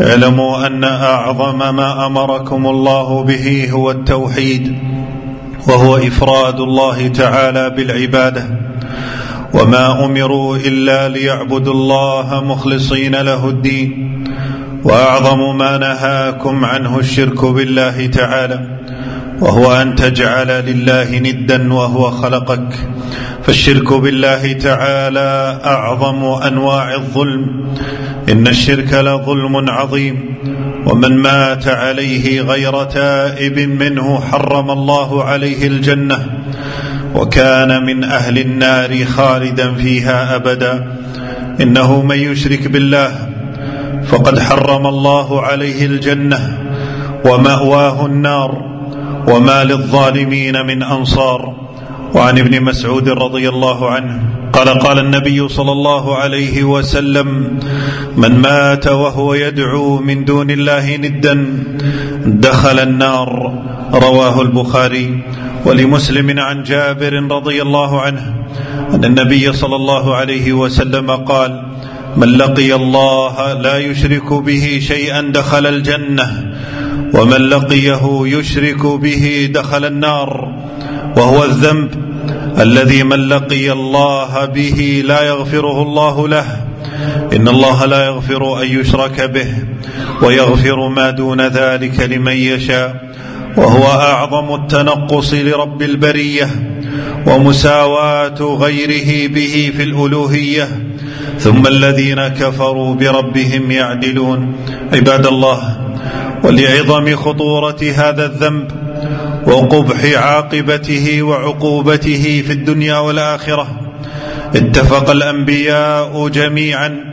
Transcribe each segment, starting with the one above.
اعلموا أن أعظم ما أمركم الله به هو التوحيد وهو إفراد الله تعالى بالعبادة. وما أمروا إلا ليعبدوا الله مخلصين له الدين. وأعظم ما نهاكم عنه الشرك بالله تعالى وهو أن تجعل لله ندا وهو خلقك. فالشرك بالله تعالى أعظم أنواع الظلم. إن الشرك لظلم عظيم ومن مات عليه غير تائب منه حرم الله عليه الجنة وكان من أهل النار خالدا فيها أبدا. إنه من يشرك بالله فقد حرم الله عليه الجنة ومأواه النار وما للظالمين من أنصار. وعن ابن مسعود رضي الله عنه قال قال النبي صلى الله عليه وسلم من مات وهو يدعو من دون الله ندا دخل النار. رواه البخاري ولمسلم عن جابر رضي الله عنه أن النبي صلى الله عليه وسلم قال من لقي الله لا يشرك به شيئا دخل الجنة ومن لقيه يشرك به دخل النار. وهو الذنب الذي من لقي الله به لا يغفره الله له. إن الله لا يغفر أن يشرك به ويغفر ما دون ذلك لمن يشاء. وهو أعظم التنقص لرب البرية ومساواة غيره به في الألوهية. ثم الذين كفروا بربهم يعدلون. عباد الله ولعظم خطورة هذا الذنب وقبح عاقبته وعقوبته في الدنيا والآخرة. اتفق الأنبياء جميعا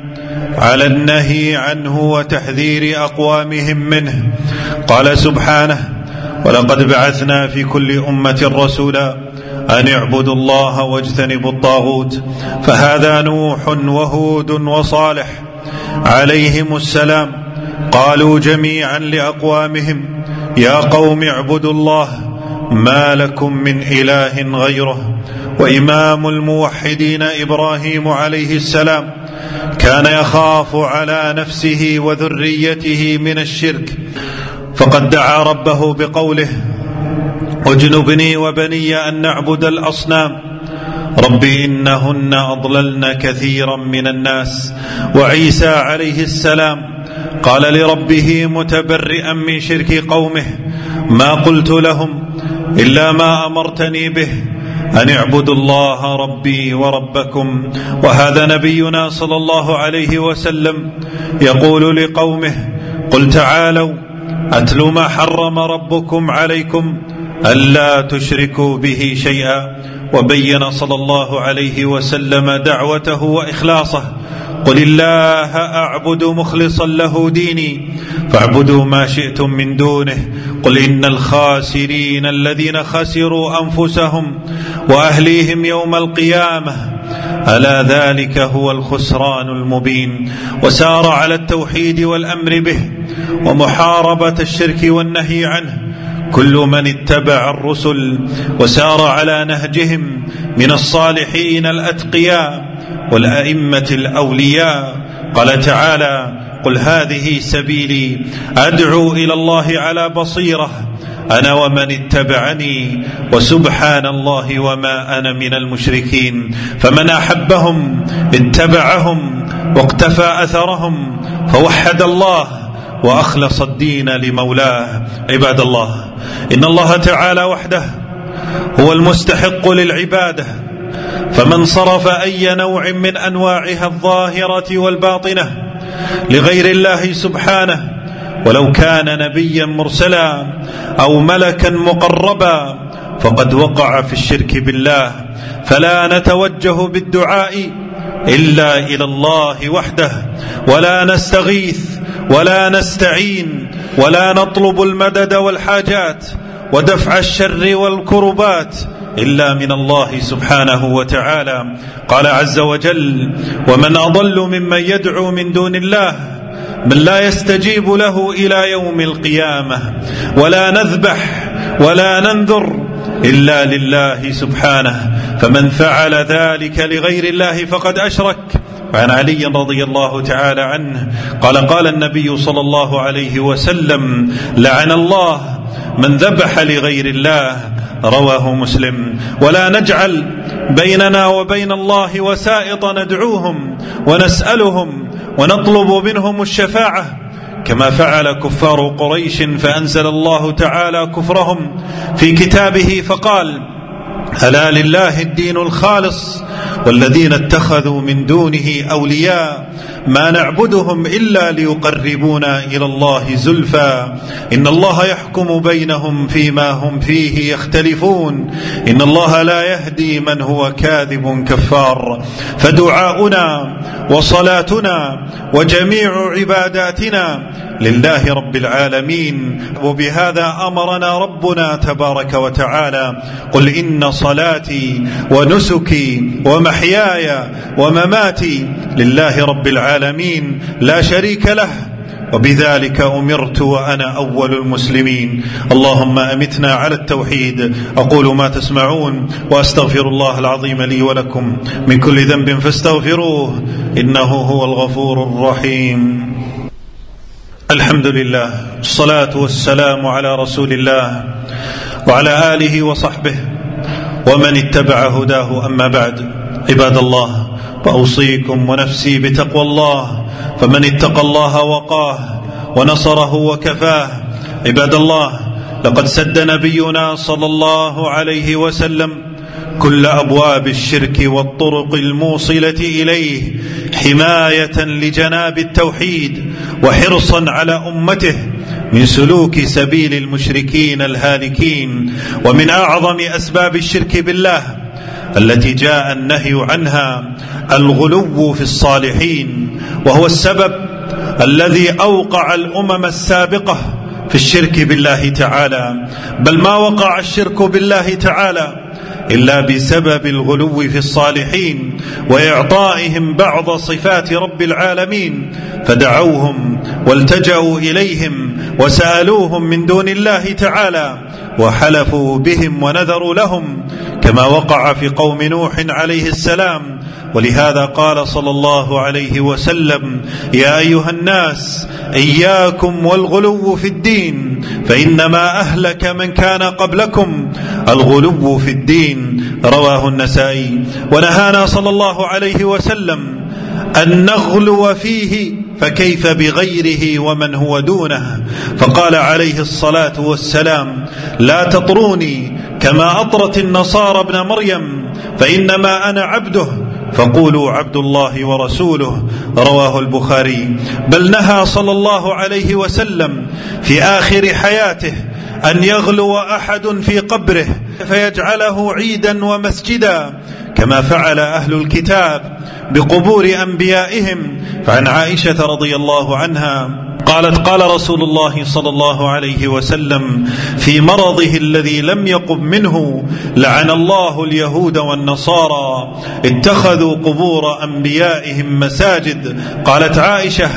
على النهي عنه وتحذير أقوامهم منه. قال سبحانه ولقد بعثنا في كل أمة رسولا أن اعبدوا الله واجتنبوا الطاغوت فهذا نوح وهود وصالح عليهم السلام. قالوا جميعا لأقوامهم يا قوم اعبدوا الله ما لكم من إله غيره وإمام الموحدين إبراهيم عليه السلام كان يخاف على نفسه وذريته من الشرك فقد دعا ربه بقوله أجنبني وبني أن نعبد الأصنام رب إنهن أضللن كثيرا من الناس. وعيسى عليه السلام قال لربه متبرئا من شرك قومه ما قلت لهم إلا ما أمرتني به أن اعبدوا الله ربي وربكم. وهذا نبينا صلى الله عليه وسلم يقول لقومه قل تعالوا أتل ما حرم ربكم عليكم ألا تشركوا به شيئا. وبين صلى الله عليه وسلم دعوته وإخلاصه. قل الله أعبد مخلصا له ديني فاعبدوا ما شئتم من دونه. قل إن الخاسرين الذين خسروا أنفسهم وأهليهم يوم القيامة. ألا ذلك هو الخسران المبين. وسار على التوحيد والأمر به ومحاربة الشرك والنهي عنه. كل من اتبع الرسل وسار على نهجهم من الصالحين الأتقياء والأئمة الأولياء قال تعالى قل هذه سبيلي أدعو إلى الله على بصيرة أنا ومن اتبعني وسبحان الله وما أنا من المشركين فمن أحبهم اتبعهم واقتفى أثرهم فوحد الله وأخلص الدين لمولاه. عباد الله إن الله تعالى وحده هو المستحق للعبادة فمن صرف أي نوع من أنواعها الظاهرة والباطنة لغير الله سبحانه ولو كان نبيا مرسلا أو ملكا مقربا فقد وقع في الشرك بالله. فلا نتوجه بالدعاء إلا إلى الله وحده ولا نستغيث ولا نستعين ولا نطلب المدد والحاجات ودفع الشر والكربات إلا من الله سبحانه وتعالى. قال عز وجل ومن أضل ممن يدعو من دون الله من لا يستجيب له إلى يوم القيامة ولا نذبح ولا ننذر إلا لله سبحانه. فمن فعل ذلك لغير الله فقد أشرك. وعن علي رضي الله تعالى عنه قال قال النبي صلى الله عليه وسلم لعن الله من ذبح لغير الله. رواه مسلم. ولا نجعل بيننا وبين الله وسائط ندعوهم ونسألهم ونطلب منهم الشفاعة. كما فعل كفار قريش فأنزل الله تعالى كفرهم في كتابه فقال ألا لله الدين الخالص والذين اتخذوا من دونه أولياء ما نعبدهم إلا ليقربونا إلى الله زلفى. إن الله يحكم بينهم فيما هم فيه يختلفون. إن الله لا يهدي من هو كاذب كفار. فدعاؤنا وصلاتنا وجميع عباداتنا لله رب العالمين. وبهذا أمرنا ربنا تبارك وتعالى. قل صلاتي ونسكي ومحياي ومماتي لله رب العالمين لا شريك له. وبذلك أمرت وأنا أول المسلمين. اللهم أمتنا على التوحيد. أقول ما تسمعون وأستغفر الله العظيم لي ولكم من كل ذنب فاستغفروه إنه هو الغفور الرحيم. الحمد لله الصلاه والسلام على رسول الله وعلى آله وصحبه ومن اتبع هداه أما بعد عباد الله واوصيكم ونفسي بتقوى الله فمن اتقى الله وقاه ونصره وكفاه. عباد الله لقد سد نبينا صلى الله عليه وسلم كل أبواب الشرك والطرق الموصلة إليه حماية لجناب التوحيد وحرصا على أمته من سلوك سبيل المشركين الهالكين ومن أعظم أسباب الشرك بالله التي جاء النهي عنها الغلو في الصالحين وهو السبب الذي أوقع الأمم السابقة في الشرك بالله تعالى بل ما وقع الشرك بالله تعالى إلا بسبب الغلو في الصالحين وإعطائهم بعض صفات رب العالمين فدعوهم والتجاوا إليهم وسألوهم من دون الله تعالى وحلفوا بهم ونذروا لهم كما وقع في قوم نوح عليه السلام. ولهذا قال صلى الله عليه وسلم يا أيها الناس إياكم والغلو في الدين فإنما أهلك من كان قبلكم. الغلو في الدين رواه النسائي. ونهانا صلى الله عليه وسلم أن نغلو فيه فكيف بغيره ومن هو دونه؟ فقال عليه الصلاة والسلام لا تطروني كما أطرت النصارى ابن مريم فإنما أنا عبده. فقولوا عبد الله ورسوله رواه البخاري. بل نهى صلى الله عليه وسلم في آخر حياته أن يغلو أحد في قبره فيجعله عيدا ومسجدا كما فعل أهل الكتاب بقبور أنبيائهم. فعن عائشة رضي الله عنها قالت قال رسول الله صلى الله عليه وسلم في مرضه الذي لم يقم منه لعن الله اليهود والنصارى اتخذوا قبور أنبيائهم مساجد. قالت عائشة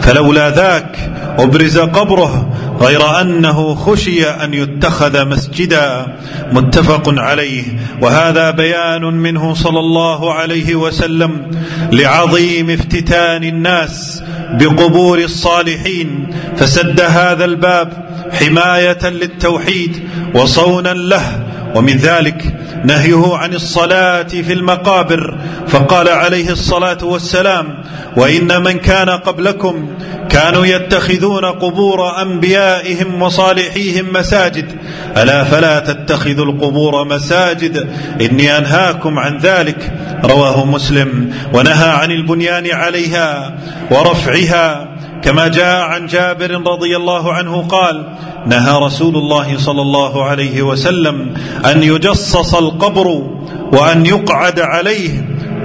فلولا ذاك أبرز قبره غير أنه خشي أن يتخذ مسجدا. متفق عليه. وهذا بيان منه صلى الله عليه وسلم لعظيم افتتان الناس بقبور الصالحين فسد هذا الباب حماية للتوحيد وصونا له ومن ذلك نهيه عن الصلاة في المقابر فقال عليه الصلاة والسلام وإن من كان قبلكم كانوا يتخذون قبور أنبيائهم وصالحيهم مساجد. ألا فلا تتخذوا القبور مساجد؟ إني أنهاكم عن ذلك. رواه مسلم. ونهى عن البنيان عليها ورفعها كما جاء عن جابر رضي الله عنه قال نهى رسول الله صلى الله عليه وسلم أن يجصص القبر وأن يقعد عليه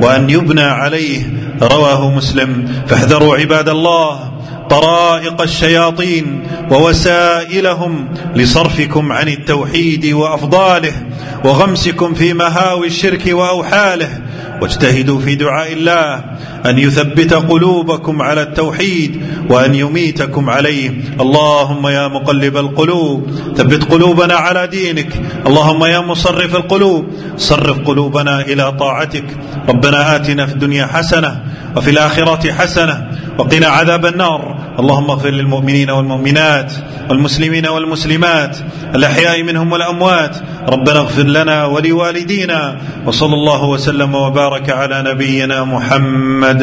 وأن يبنى عليه. رواه مسلم. فاحذروا عباد الله طرائق الشياطين ووسائلهم لصرفكم عن التوحيد وأفضاله وغمسكم في مهاوي الشرك وأوحاله. واجتهدوا في دعاء الله أن يثبت قلوبكم على التوحيد وأن يميتكم عليه. اللهم يا مقلب القلوب ثبت قلوبنا على دينك. اللهم يا مصرف القلوب صرف قلوبنا إلى طاعتك. ربنا آتنا في الدنيا حسنة وفي الآخرة حسنة وقنا عذاب النار. اللهم اغفر للمؤمنين والمؤمنات والمسلمين والمسلمات الأحياء منهم والأموات. ربنا اغفر لنا ولوالدينا وصلى الله وسلم وبارك على نبينا محمد.